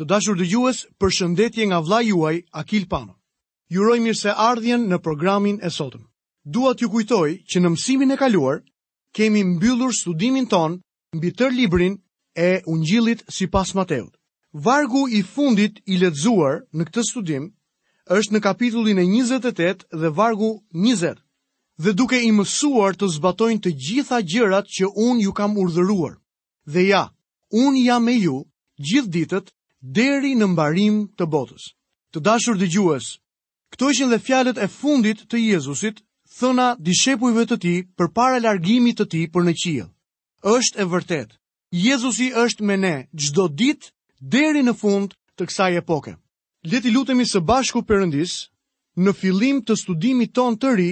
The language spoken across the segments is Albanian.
Të dashur dëgjues, përshëndetje nga vëllai juaj Akil Pano. Ju uroj mirëseardhjen në programin e sotëm. Dua t'ju kujtoj që në mësimin e kaluar kemi mbyllur studimin tonë mbi tërë librin e Ungjillit sipas Mateut. Vargu i fundit i lexuar në këtë studim është në kapitullin e 28 dhe vargu 20. Dhe duke i mësuar të zbatojnë të gjitha gjërat që unë ju kam urdhëruar. dhe ja, unë jam me ju gjithë ditët deri në mbarim të botës. Të dashur dëgjues, këto ishin dhe fjalët e fundit të Jezusit, thëna dishepujve të tij përpara largimit të tij për në qiell. Është e vërtetë, Jezusi është me ne çdo ditë deri në fund të kësaj epoke. Le t'i lutemi së bashku Perëndisë në fillim të studimit tonë të ri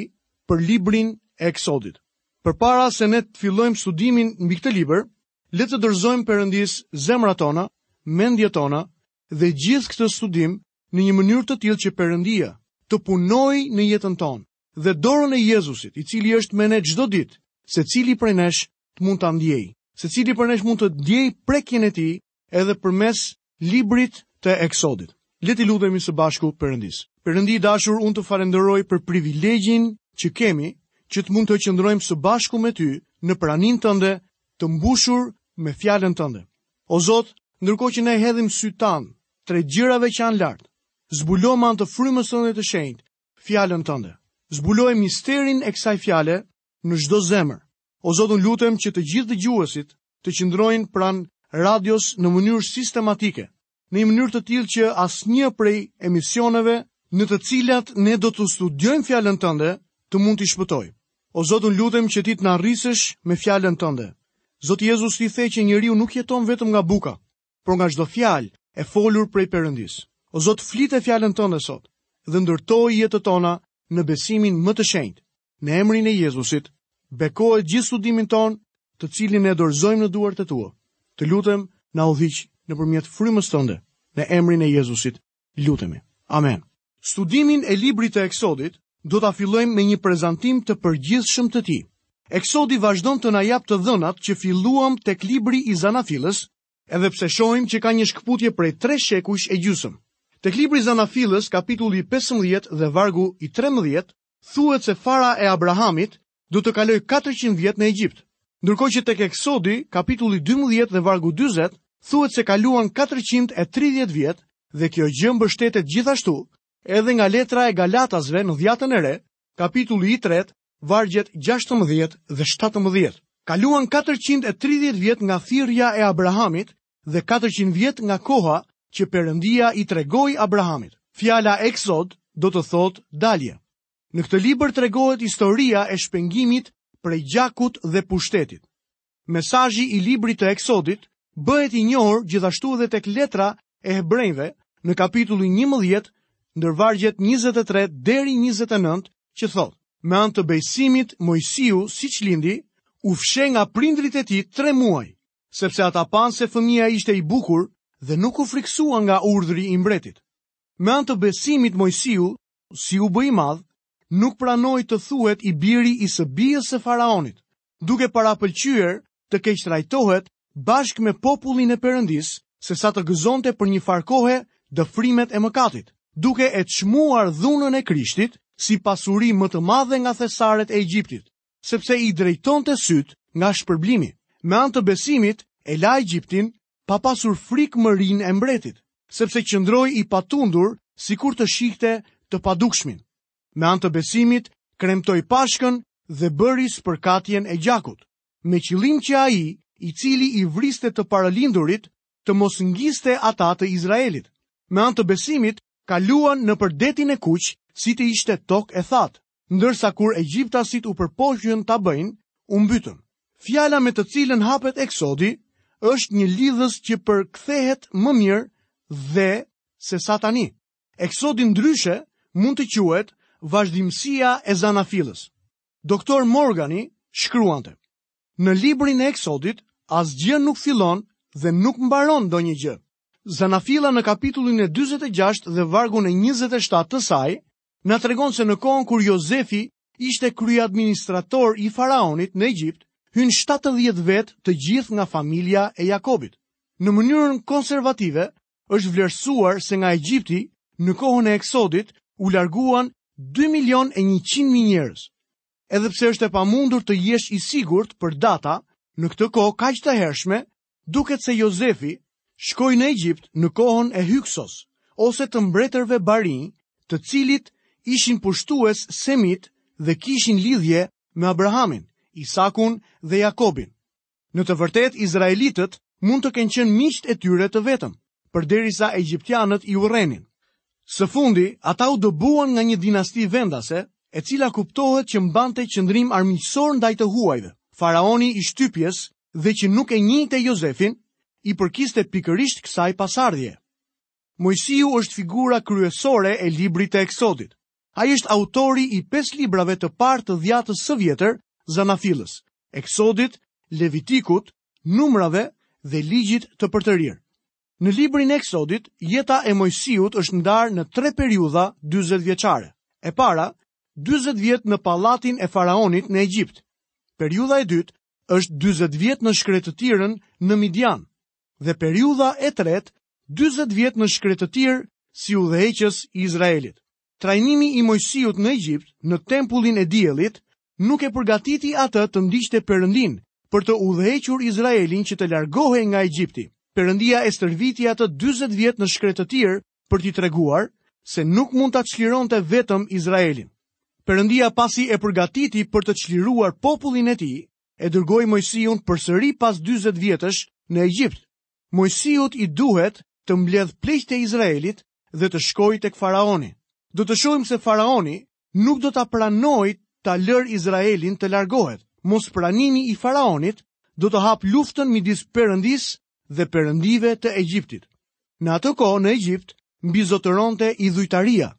për librin e Eksodit. Përpara se ne të fillojmë studimin mbi këtë libër, le t'i dorëzojmë Perëndisë zemrat tona, mendjet tona dhe gjithë këtë studim në një mënyrë të tillë që Perëndia të punojë në jetën tonë dhe dorën e Jezusit, i cili është me ne çdo ditë, secili prej nesh të mund ta ndiejë, secili prej nesh mund të ndiejë prekjen e tij edhe përmes librit të Eksodit. Le t'i lutemi së bashku Perëndisë. Perëndi i dashur, unë të falenderoj për privilegjin që kemi që të mund të qëndrojmë së bashku me ty në praninë tënde të mbushur me fjalën tënde. O Zot, ndërkohë që ne hedhim sytë tanë drejt gjërave që janë lart, zbulo me anë të frymës tënde të shenjtë fjalën tënde. Zbuloje misterin e kësaj fjale në çdo zemër, O Zot unë lutem që të gjithë dëgjuesit të qëndrojnë pranë radios në mënyrë sistematike, në një mënyrë të tillë që asnjë prej emisioneve në të cilat ne do të studiojmë fjalën tënde të mund t'u shpëtojë. O Zot unë lutem që ti të na rrisësh me fjalën tënde. Zoti Jezus ti the që njeriu nuk jeton vetëm nga buka, por nga çdo fjalë e folur prej Perëndisë. O Zot, flite fjalën tënde sot dhe ndërtoji jetët tona në besimin më të shenjtë. Në emrin e Jezusit, bekoje gjithë studimin tonë, të cilin e dorëzojmë në duart e tua. Të lutem, na udhëhiq nëpërmjet frymës tënde, në emrin e Jezusit. lutemi. Amen. Studimin e librit të Eksodit do ta fillojmë me një prezantim të përgjithshëm të tij. Eksodi vazhdon të na japë të dhënat që filluam tek libri i Zanafillës, edhe pse shohim që ka një shkëputje prej tre shekujsh e gjysëm. Tek libri i Zanafillës, kapitulli 15 dhe vargu i 13, thuhet se fara e Abrahamit do të kalojë katërqind vjet në Egjipt, ndërkohë që tek Eksodi, kapitulli dymbëdhjetë dhe vargu dyzet, thuhet se kaluan katërqind e tridhjetë vjet dhe kjo gjë mbështetet gjithashtu edhe nga letra e Galatasve në Dhjatën e Re, kapitulli i tretë, vargjet gjashtëmbëdhjetë dhe shtatëmbëdhjetë. Kaluan katërqind e tridhjetë vjet nga thirrja e Abrahamit dhe katërqind vjet nga koha që Perëndia i tregoi Abrahamit. Fjala Eksod do të thotë dalje. Në këtë libër tregohet historia e shpengimit prej gjakut dhe pushtetit. Mesazhi i librit të Eksodit bëhet i njohur gjithashtu edhe tek letra e hebrenjve në kapitullin 11 ndër vargjet 23 deri 29 që thotë me anë të besimit Mojsiu siç lindi u fsheh nga prindërit e tij 3 muaj sepse ata panë se fëmija ishte i bukur dhe nuk u frikësua nga urdhri i mbretit. Me anë të besimit Mojsiu, si u bë i madh, nuk pranoi të thuhet i biri i së bijës së faraonit, duke parapëlqyer të keqtrajtohet bashkë me popullin e Perëndisë, sesa të gëzonte për një farë kohe dëfrimet e mëkatit, duke e çmuar dhunën e Krishtit si pasuri më të madhe nga thesaret e Egjiptit. sepse i drejtonte sytë nga shpërblimi. Me anë të besimit, e la Egjiptin pa pasur frikë mërinë e mbretit, sepse qëndroi i patundur sikur të shihte të padukshmin. Me anë të besimit, kremtoi Pashkën dhe bëri spërkatjen e gjakut, me qëllim që ai, i cili i vriste të paralindurit, të mos ngiste ata të Izraelit. Me anë të besimit, kaluan nëpër Detin e Kuq, si të ishte tokë e thatë. ndërsa kur egjiptasit u përpoqën ta bëjnë, u mbytën. Fjala me të cilën hapet Eksodi është një lidhëz që përkthehet më mirë dhe se sa tani. Eksodi ndryshe mund të quhet vazhdimësia e zanafillës. Doktor Morgani shkruante, në librin e Eksodit asgjë nuk fillon dhe nuk mbaron ndonjë gjë. Zanafilla në kapitullin e 46 dhe vargun e 27 të saj, na tregon se në kohën kur Jozefi ishte kryeadministrator i faraonit në Egjipt, hynë 70 vetë të gjithë nga familja e Jakobit. Në mënyrën konservative, është vlerësuar se nga Egjipti në kohën e eksodit u larguan 2 milion e 100 mijë njerëz. Edhe pse është e pamundur të jesh i sigurt për data, në këtë kohë kaq të hershme, Duket se Jozefi shkoi në Egjipt në kohën e Hyksos, ose të mbretërve bari, të cilët ishin pushtues semitë dhe kishin lidhje me Abrahamin, Isakun dhe Jakobin. Në të vërtetë izraelitët mund të kenë qenë miqtë e tyre të vetëm, përderisa egjiptianët i urrenin. Së fundi, ata u dëbuan nga një dinasti vendase, e cila kuptohet që mbante qëndrim armiqësor ndaj të huajve. Faraoni i shtypjes dhe që nuk e njihte Jozefin, i përkiste pikërisht kësaj pasardhje. Mojsiu është figura kryesore e librit të Eksodit. Ai është autori i pesë librave të parë të dhjatës së vjetër zanafillës, Eksodit, Levitikut, Numrave dhe Ligjit të Përtërirë. Në librin e Eksodit, jeta e Mojsiut është ndarë në tre periudha 40 vjeçare. E para, 40 vjet në pallatin e faraonit në Egjipt. Periudha e dytë, është 40 vjet në shkretëtirën në Midian dhe periudha e tretë 40 vjet në shkretëtirë si udhëheqës i Izraelit. Trajnimi i Mojsiut në Egjipt në tempullin e diellit nuk e përgatiti atë të ndiqte Perëndinë për të udhëhequr Izraelin që të largohej nga Egjipti. Perëndia e stërviti atë 40 vjet në shkretëtirë për t'i treguar se nuk mund ta çlironte vetëm Izraelin. Perëndia pasi e përgatiti për të çliruar popullin e tij, e dërgoi Mojsiun përsëri pas 40 vjetësh në Egjipt. Mojsiut i duhet të mbledhë pleqtë e Izraelit dhe të shkojë tek faraoni. Do të shohim se faraoni nuk do ta pranojë ta lërë Izraelin të largohet. Mospranimi i faraonit do të hapë luftën midis Perëndisë dhe perëndive të Egjiptit. Në atë kohë në Egjipt mbizotëronte idhujtaria.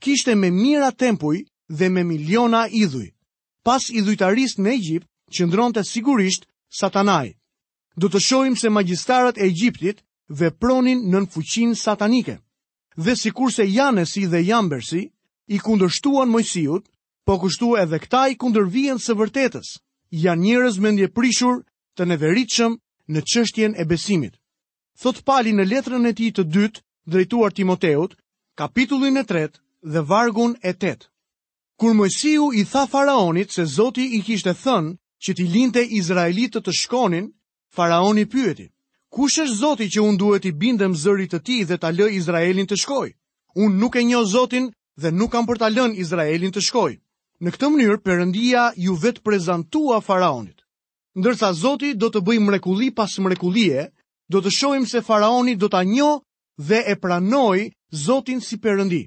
Kishte me mijëra tempuj dhe me miliona idhuj. Pas idhujtarisë në Egjipt qëndronte sigurisht Satanai. Do të shohim se magjistarët e Egjiptit vepronin nën fuqinë satanike. dhe sikurse Janesi dhe Jambersi i kundërshtuan Mojsiut, po kështu edhe këta i kundërvihen së vërtetës, janë njerëz mendjeprishur të neveritshëm në çështjen e besimit. Thotë Pali në letrën e tij të dytë drejtuar Timoteut, kapitullin e tretë dhe vargun e tetë. Kur Mojsiu i tha faraonit se Zoti i kishte thënë që t'i linte izraelitët të shkonin, Faraoni pyeti, Kush është Zoti që unë duhet t'i bindem zërit të tij dhe ta lë Izraelin të shkojë? Unë nuk e njoh Zotin dhe nuk kam për ta lënë Izraelin të shkojë. Në këtë mënyrë, Perëndia iu vetëprezantua Faraonit. Ndërsa Zoti do të bëjë mrekulli pas mrekullie, do të shohim se Faraoni do ta njohë dhe e pranojë Zotin si Perëndi.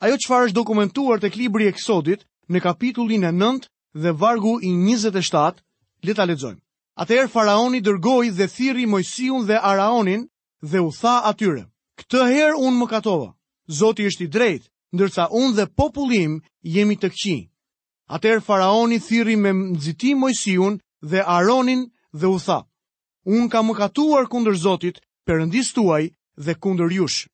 Ajo çfarë është dokumentuar tek libri i Eksodit në kapitullin e nëntë dhe vargu i njëzet e shtatë, le ta lexojmë. Atëherë faraoni dërgoi dhe thirri Mojsiun dhe Araonin dhe u tha atyre, Këtë herë unë mëkatova. Zoti është i drejtë, ndërsa unë dhe populli im jemi të këqij. Atëherë faraoni thirri me nxitim Mojsiun dhe Aronin dhe u tha, Unë kam mëkatuar kundër Zotit, Perëndisë tuaj dhe kundër jush.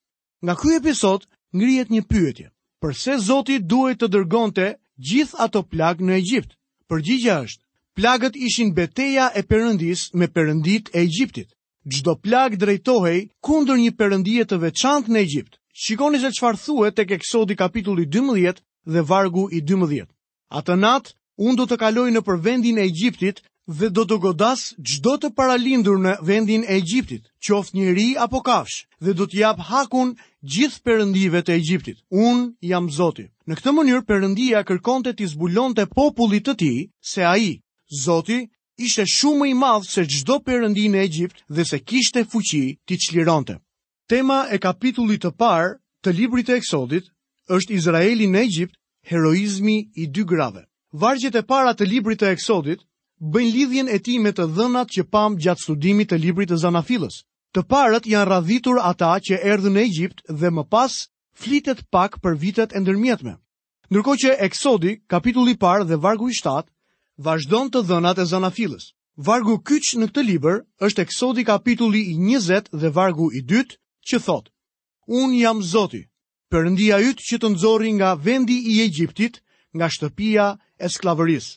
Nga ky episod ngrihet një pyetje. Përse Zoti duhej të dërgonte gjithë ato plagë në Egjipt? Përgjigjja është, plagët ishin beteja e Perëndisë me perënditë e Egjiptit. Çdo plagë drejtohej kundër një perëndie të veçantë në Egjipt. Shikoni se çfarë thuhet tek Eksodi kapitulli 12 dhe vargu i 12. Atë natë, unë do të kaloj nëpër vendin e Egjiptit dhe do të godas çdo të paralindur në vendin e Egjiptit, qoftë njeri apo kafshë, dhe do t'i jap hakun gjithë perëndive të Egjiptit. Unë jam Zoti. Në këtë mënyrë Perëndia kërkonte t'i zbulonte popullit të tij se ai, Zoti, ishte shumë më i madh se çdo perëndi në Egjipt dhe se kishte fuqi t'i çlironte. Tema e kapitullit të parë të librit të Eksodit është Izraeli në Egjipt, heroizmi i dy grave. Vargjet e para të librit të Eksodit bëjnë lidhjen e tij me të dhënat që pamë gjatë studimit të librit të Zanafillës. Të parët janë radhitur ata që erdhën në Egjipt dhe më pas flitet pak për vitet e ndërmjetme. Ndërkohë që Eksodi, kapitulli i parë dhe vargu i 7, vazhdon të dhënat e Zanafillës. Vargu kyç në këtë libër është Eksodi kapitulli i 20 dhe vargu i 2, që thotë: Unë jam Zoti, Perëndia yt që të nxori nga vendi i Egjiptit, nga shtëpia e skllavërisë.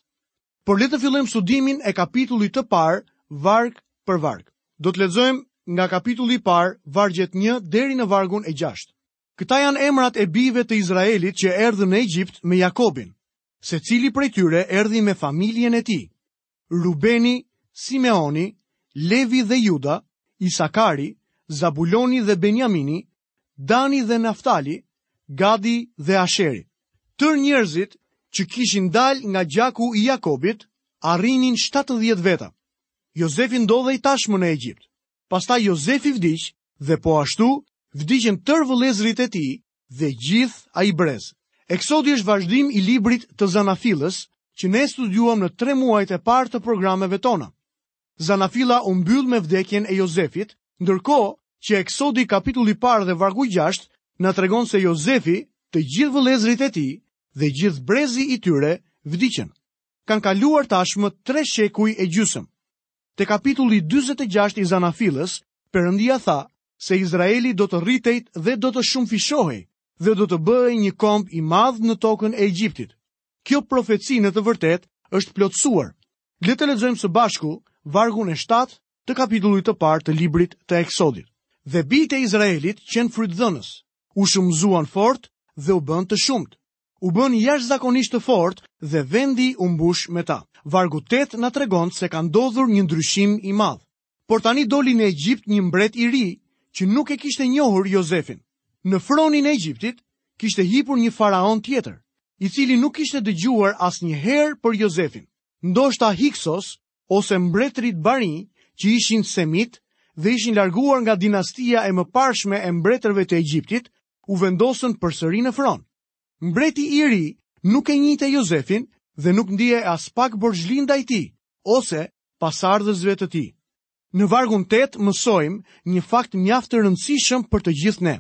Por le të fillojmë studimin e kapitullit të parë, varg për varg. Do të lexojmë nga kapitulli i parë, vargjet 1 deri në vargun e 6. Këta janë emrat e bijve të Izraelit që erdhën në Egjipt me Jakobin. Secili prej tyre erdhi me familjen e tij. Rubeni, Simeoni, Levi dhe Juda, Isakari, Zabuloni dhe Beniamini, Dani dhe Naftali, Gadi dhe Asheri. Tërë njerëzit që kishin dalë nga gjaku i Jakobit arrinin 70 veta. Jozefi ndodhej tashmë në Egjipt. Pastaj Jozefi vdiq dhe po ashtu vdiqën tërë vëllezërit e tij dhe gjithë ai brez. Eksodi është vazhdim i librit të Zanafillës që ne studiuam në tre muajt e parë të programeve tona. Zanafilla u mbyll me vdekjen e Jozefit, ndërkohë që Eksodi kapitulli i parë dhe vargu 6 na tregon se Jozefi, të gjithë vëllezërit e tij dhe gjithë brezi i tyre vdiqën. Kanë kaluar tashmë 3 shekuj e gjysmë. Te kapitulli dyzet e gjashtë i Zanafillës, Perëndia tha se Izraeli do të rritej dhe do të shumëfishohej dhe do të bëhej një komb i madh në tokën e Egjiptit. Kjo profeci në të vërtetë është plotësuar. Le të lexojmë së bashku vargun e 7 të kapitullit të parë të librit të Eksodit. Dhe bijtë e Izraelit qenë frytdhënës, u shumëzuan fort dhe u bënë të shumtë. u bënë jashtëzakonisht të fortë dhe vendi u mbush me ta. Vargu tetë na tregon se ka ndodhur një ndryshim i madh. Por tani doli në Egjipt një mbret i ri që nuk e kishte njohur Jozefin. Në fronin e Egjiptit kishte hipur një faraon tjetër, i cili nuk kishte dëgjuar asnjëherë për Jozefin. Ndoshta Hiksos ose mbretërit bari, që ishin semitë dhe ishin larguar nga dinastia e mëparshme e mbretërve të Egjiptit, u vendosën përsëri në fron. Mbreti i ri nuk e njihte Jozefin dhe nuk ndihej aspak borxhli ndaj tij ose pasardhësve të tij. Në vargun 8 mësojmë një fakt mjaft të rëndësishëm për të gjithë ne.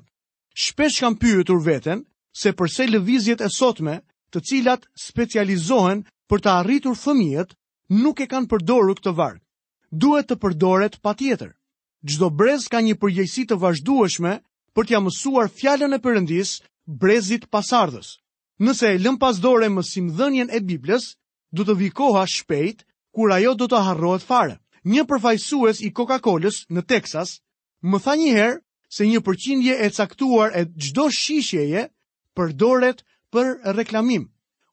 Shpesh kam pyetur veten se përse lëvizjet e sotme, të cilat specializohen për të arritur fëmijët, nuk e kanë përdorur këtë varg. Duhet të përdoret patjetër. Çdo brez ka një përgjegjësi të vazhdueshme për t'ia mësuar fjalën e Perëndisë brezit pasardhës. Nëse e lëmë pas dore mësimdhënien e Biblës, do të vijë koha shpejt kur ajo do të harrohet fare. Një përfaqësues i Coca-Colës në Teksas më tha një herë se një përqindje e caktuar e çdo shisheje përdoret për reklamim.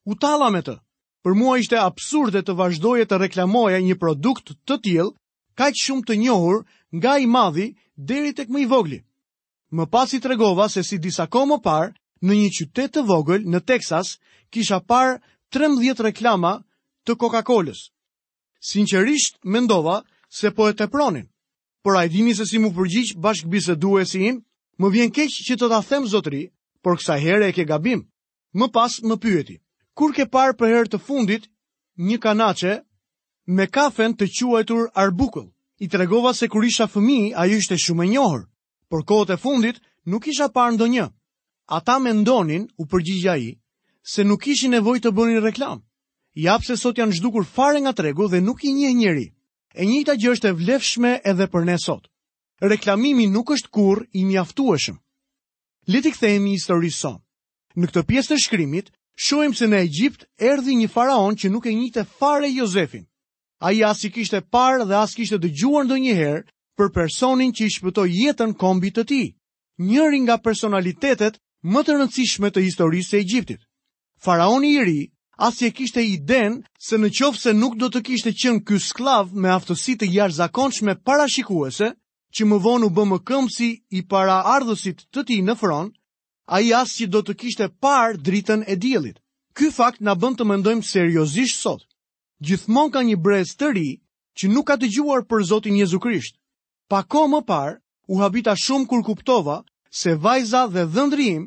U talla me të. Për mua ishte absurde të vazhdoje të reklamoje një produkt të tillë kaq shumë të njohur nga i madhi deri tek më i vogli. Më pas i tregova se si disa kohë më parë në një qytet të vogël në Teksas kisha parë 13 reklama të Coca-Colës. Sinqerisht mendova se po e tepronin. Por a e dini se si m'u përgjigj bashkëbiseduesi im? Më vjen keq që të ta them zotëri, por kësaj here e ke gabim. Më pas më pyeti, kur ke parë për herë të fundit një kanaçe me kafen të quajtur Arbuckle? I tregova se kur isha fëmijë ajo ishte shumë e njohur, por kohët e fundit nuk kisha parë ndonjë. Ata mendonin, u përgjigj ai, se nuk kishin nevojë të bënin reklamë. Ja pse sot janë zhdukur fare nga tregu dhe nuk i njeh njeri. E njëjta gjë është e vlefshme edhe për ne sot. Reklamimi nuk është kurrë i mjaftueshëm. Le t'i kthehemi historisë sonë. Në këtë pjesë të shkrimit, shohim se në Egjipt erdhi një faraon që nuk e njihte fare Jozefin. Ai as e kishte parë dhe as kishte dëgjuar ndonjëherë për personin që i shpëtoi jetën kombit të tij, njëri nga personalitetet më të rëndësishme të historisë së Egjiptit. Faraoni i ri as e kishte idenë se në qoftë se nuk do të kishte qenë ky skllav me aftësi të jashtëzakonshme parashikuese, që më vonë u bë mëkëmbësi i paraardhësit të tij në fron, ai as që do të kishte parë dritën e diellit. Ky fakt na bën të mendojmë seriozisht sot. Gjithmonë ka një brez të ri që nuk ka dëgjuar për Zotin Jezu Krisht. Pak kohë më parë, u habita shumë kur kuptova se vajza dhe dhëndri im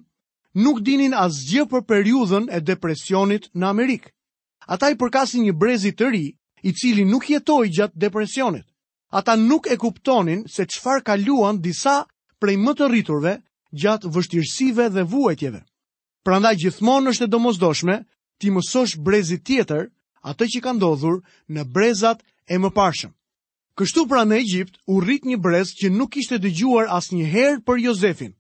nuk dinin asgjë për periudhën e depresionit në Amerikë. Ata i përkasin një brezi të ri, i cili nuk jetoi gjatë depresionit. Ata nuk e kuptonin se çfarë kaluan disa prej më të rriturve gjatë vështirësive dhe vuajtjeve. Prandaj gjithmonë është e domosdoshme t'i mësosh brezit tjetër atë që ka ndodhur në brezat e mëparshëm. Kështu pra në Egjipt u rrit një brez që nuk kishte dëgjuar asnjëherë për Jozefin.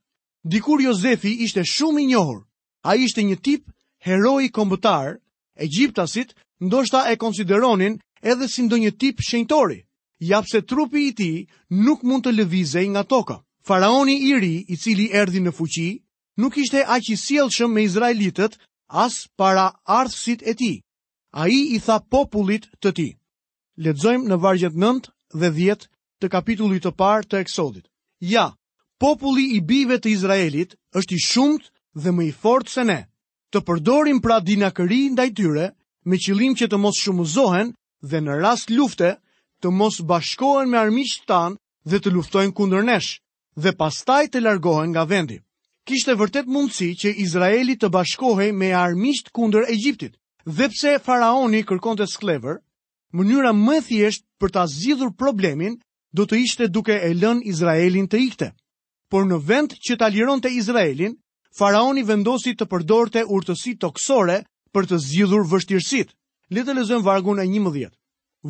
Dikur Jozefi ishte shumë i njohur, Ai ishte një tip heroi kombëtar, egjiptasit ndoshta e konsideronin edhe si ndonjë tip shenjtori, ja pse trupi i tij nuk mund të lëvizej nga toka. Faraoni i ri, i cili erdhi në fuqi, nuk ishte aq i sjellshëm me izraelitët sa paraardhësit e tij. Ai i tha popullit të tij, Lexojmë në vargjet 9 dhe 10 të kapitullit të parë të Eksodit. Ja, populli i bijve të Izraelit është i shumtë dhe më i fortë se ne. Të përdorim pra dinakëri ndaj tyre me qëllim që të mos shumëzohen dhe në rast lufte të mos bashkohen me armiqtë tanë dhe të luftojnë kundër nesh. dhe pastaj të largohen nga vendi. Kishte vërtet mundësi që Izraeli të bashkohej me armiqtë kundër Egjiptit. Edhe pse faraoni kërkonte skllevër, mënyra më e thjeshtë për ta zgjidhur problemin do të ishte duke e lënë Izraelin të ikte. Por në vend që ta lironte Izraelin, faraoni vendosi të përdorte urtësi tokësore për të zgjidhur vështirësitë. Le të lexojmë vargun e 11.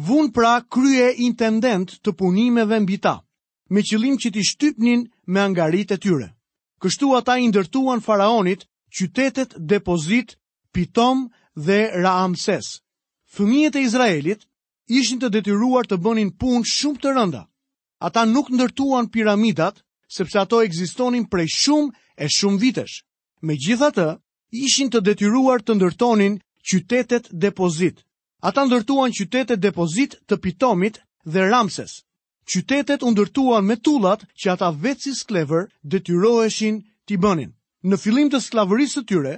Vunë pra kryeintendentë të punimeve mbi ta. me qëllim që t'i shtypnin me angaritë e tyre. Kështu ata i ndërtuan faraonit qytetet depozitë, Pitom dhe Raamses. Fëmijët e Izraelit ishin të detyruar të bënin punë shumë të rënda. Ata nuk ndërtuan piramidat, sepse ato ekzistonin prej shumë e shumë vitesh. Megjithatë, ishin të detyruar të ndërtonin qytetet depozitë. Ata ndërtuan qytetet depozitë të Pitomit dhe Ramses. Qytetet u ndërtuan me tullat që ata vetë si skllevër detyroheshin t'i bënin. Në fillim të skllavërisë së tyre,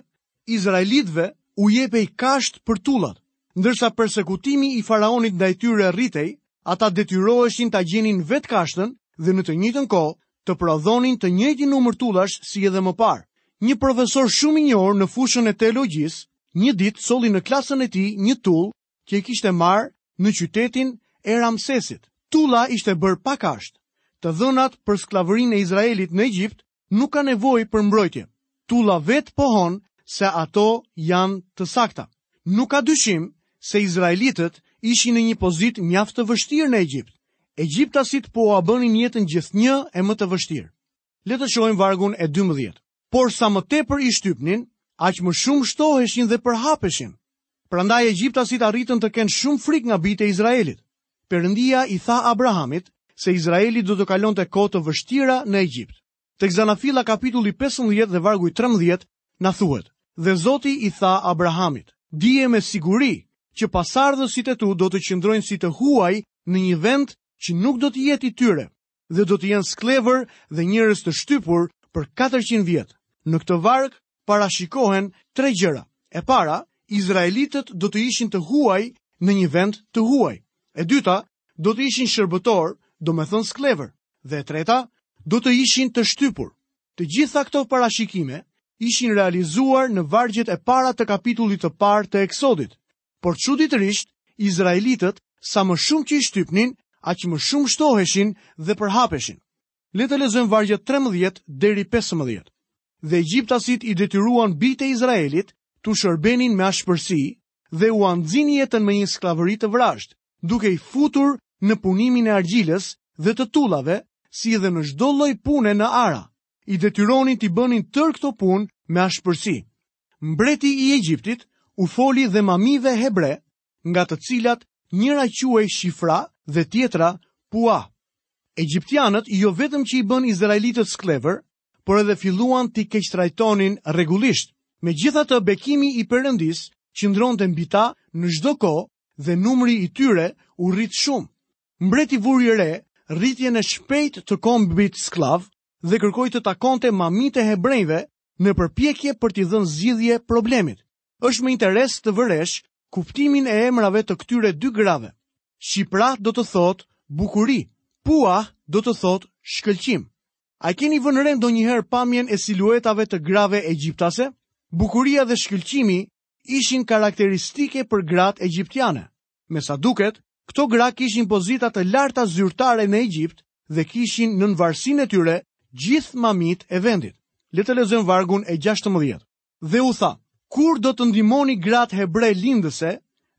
izraelitëve u jepej kashtë për tullat. Ndërsa persekutimi i faraonit ndaj tyre rritej, ata detyroheshin ta gjenin vetë kashtën dhe në të njëjtën kohë të prodhonin të njëjtin numër tullash si edhe më parë. Një profesor shumë i njohur në fushën e teologjisë, një ditë solli në klasën e tij një tullë që e kishte marrë në qytetin e Ramsesit. Tulla ishte bërë pa kashtë. Të dhënat për skllavërinë e Izraelit në Egjipt nuk ka nevojë për mbrojtje. Tulla vetë pohon se ato janë të sakta. Nuk ka dyshim se izraelitët ishin në një pozitë mjaft të vështirë në Egjipt. Egjiptasit po ua bënin jetën gjithnjë e më të vështirë. Le të shohim vargun e 12. Por sa më tepër i shtypnin, aq më shumë shtoheshin dhe përhapeshin. Prandaj egjiptasit arritën të kenë shumë frikë nga bijtë e Izraelit. Perëndia i tha Abrahamit se Izraeli do të kalonte kohë të vështira në Egjipt. Tek Zanafilla kapitulli 15 dhe vargu i 13 na thuhet: Dhe Zoti i tha Abrahamit: Dije me siguri që pasardhësit e tu do të qëndrojnë si të huaj në një vend që nuk do të jetë i tyre, dhe do të jenë skllevër dhe njerëz të shtypur për 400 vjet. Në këtë varg parashikohen tre gjëra. E para, izraelitët do të ishin të huaj në një vend të huaj. E dyta, do të ishin shërbëtorë, domethënë skllevër. Dhe e treta, do të ishin të shtypur. Të gjitha këto parashikime ishin realizuar në vargjet e para të kapitullit të parë të Eksodit, Por çuditërisht, izraelitët, sa më shumë që i shtypnin, aq më shumë shtoheshin dhe përhapeshin. Le të lexojmë vargjet 13 deri 15. Dhe egjiptasit i detyruan bijtë e Izraelit t'u shërbenin me ashpërsi dhe ua nxinë jetën me një skllavëri të vrazhdë, duke i futur në punimin e argjilës dhe të tullave, si edhe në çdo lloj pune në ara. I detyronin t'i bënin tërë këto punë me ashpërsi. mbreti i Egjiptit u foli dhe mamive hebre, nga të cilat njëra quhej Shifra dhe tjetra Pua. Egjiptianët jo vetëm që i bënë izraelitët skllevër, por edhe filluan t'i keqtrajtonin rregullisht. Megjithatë, bekimi i Perëndisë qëndronte mbi ta në çdo kohë dhe numri i tyre u rrit shumë. Mbreti vuri re rritjen e shpejtë të kombit skllav dhe kërkoi të takonte mamitë e hebrenjve në përpjekje për t'i dhënë zgjidhje problemit. Është me interes të vëresh kuptimin e emrave të këtyre dy grave. Shifra do të thotë bukuri, Pua do të thotë shkëlqim. A keni vënë re ndonjëherë pamjen e siluetave të grave egjiptase? Bukuria dhe shkëlqimi ishin karakteristike për gratë egjiptiane. Me sa duket, këto gra kishin pozita të larta zyrtare në Egjipt dhe kishin nën varësinë e tyre gjithë mamitë e vendit. Le të lexojmë vargun e 16. Dhe u tha, kur do të ndihmoni gratë hebre lindëse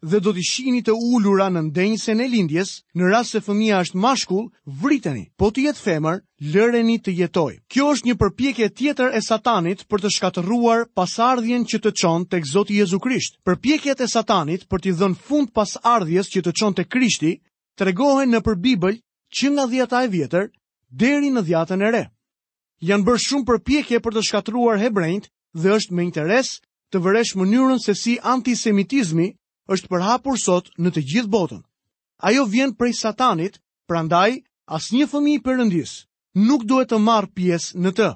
dhe do t'i shihni të ulura në ndenjësen e lindjes, në rast se fëmija është mashkull, vriteni, po të jetë femër, Lëreni të jetojë. Kjo është një përpjekje tjetër e Satanit për të shkatërruar pasardhjen që të çon tek Zoti Jezu Krisht. Përpjekjet e Satanit për t'i dhënë fund pasardhjes që të çon tek Krishti tregohen nëpër Bibël që nga Dhjata e Vjetër deri në Dhjatën e Re. Janë bërë shumë përpjekje për të shkatërruar hebrenjtë dhe është me interes të vëresh mënyrën se si antisemitizmi është përhapur sot në të gjithë botën. Ajo vjen prej Satanit, prandaj asnjë fëmijë i Perëndisë nuk duhet të marrë pjesë në të.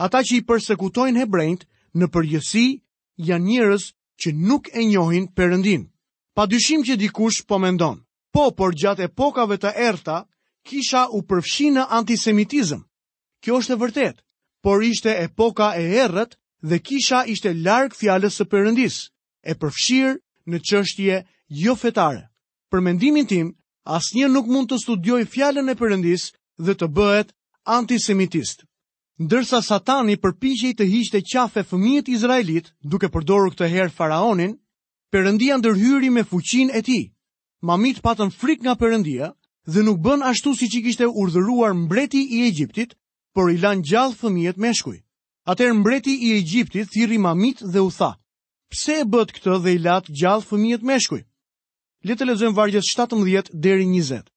Ata që i persekutojnë hebrenjtë në përgjithësi janë njerëz që nuk e njohin Perëndinë. Pa dyshim që dikush po mendon, po, por gjatë epokave të errëta, kisha u përfshi në antisemitizëm. Kjo është e vërtetë, por ishte epoka e errët dhe kisha ishte larg fjalës së Perëndisë. e përfshirë në çështje jofetare. Për mendimin tim, asnjë nuk mund të studiojë fjalën e Perëndisë dhe të bëhet antisemitist. Ndërsa Satani përpiqej të hiqte qafe fëmijët izraelitë, duke përdorur këtë herë faraonin, Perëndia ndërhyri me fuqinë e tij. Mamitë patën frikë nga Perëndia dhe nuk bënë ashtu siç i kishte urdhëruar mbreti i Egjiptit, por i lanë gjallë fëmijët meshkuj. Atëherë mbreti i Egjiptit thirri mamitë dhe u tha: Pse e bëtë këtë dhe i latë gjallë fëmijët meshkuj? Le të lexojmë vargjet 17 deri 20.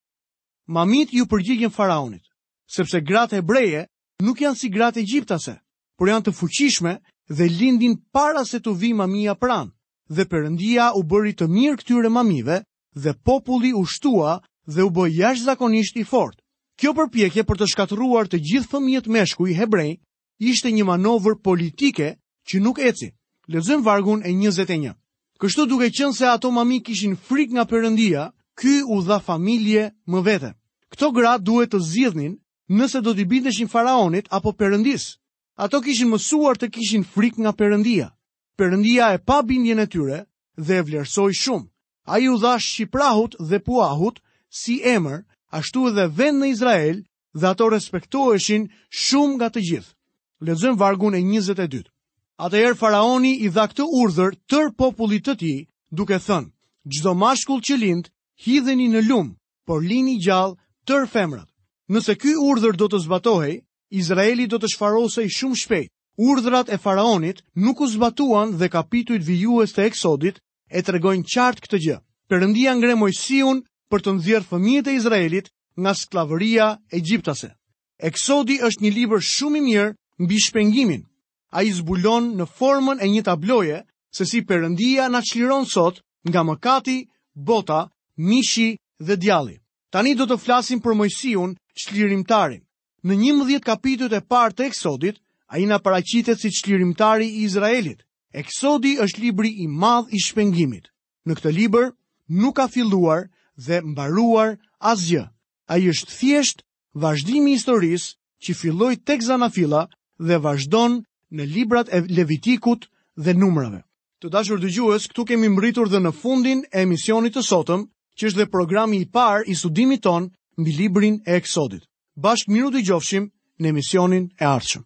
Mamitë iu përgjigjën faraonit, sepse gratë hebreje nuk janë si gratë egjiptase, por janë të fuqishme dhe lindin para se t'u vijë mamia pranë. Dhe Perëndia u bëri të mirë këtyre mamive dhe populli u shtua dhe u bë jashtëzakonisht i fortë. Kjo përpjekje për të shkatërruar të gjithë fëmijët meshkuj hebrenj ishte një manovër politike që nuk eci. Lexojmë vargun e 21. Kështu duke qenë se ato mami kishin frikë nga Perëndia, ky u dha familje më vete. Këto gra duhet të zgjidhnin nëse do t'i bindeshin faraonit apo Perëndisë. Ato kishin mësuar të kishin frikë nga Perëndia. Perëndia e pa bindjen e tyre dhe e vlerësoi shumë. Ai u dha Shifrahut dhe Puahut si emër, ashtu edhe vend në Izrael dhe ato respektoheshin shumë nga të gjithë. Lexojmë vargun e 22. Atëherë faraoni i dha këtë urdhër tërë popullit të tij, duke thënë: Çdo mashkull që lind, hidheni në lumë, por lini gjallë tërë femrat. Nëse ky urdhër do të zbatohej, Izraeli do të shfarosej shumë shpejt. Urdhrat e faraonit nuk u zbatuan dhe kapitujt vijues të Eksodit e tregojnë qartë këtë gjë. Perëndia ngre Moisiun për të nxjerrë fëmijët e Izraelit nga skllavëria egjiptase. Eksodi është një libër shumë i mirë mbi shpengimin. Ai zbulon në formën e një tabloje se si Perëndia na çliron sot nga mëkati, bota, mishi dhe djalli. Tani do të flasim për Moisiun, çlirimtarin. Në njëmbëdhjetë kapitujt e parë të Eksodit, ai na paraqitet si çlirimtari i Izraelit. Eksodi është libri i madh i shpengimit. Në këtë libër nuk ka filluar dhe mbaruar asgjë. Ai është thjesht vazhdimi i historisë që filloi tek Zanafilla dhe vazhdon në librat e Levitikut dhe Numrave. Të dashur dëgjues, këtu kemi mbërritur dhe në fundin e emisionit të sotëm, që është dhe programi i parë i studimit tonë mbi librin e Eksodit. Bashkë mirë u dëgjofshim në emisionin e ardhshëm.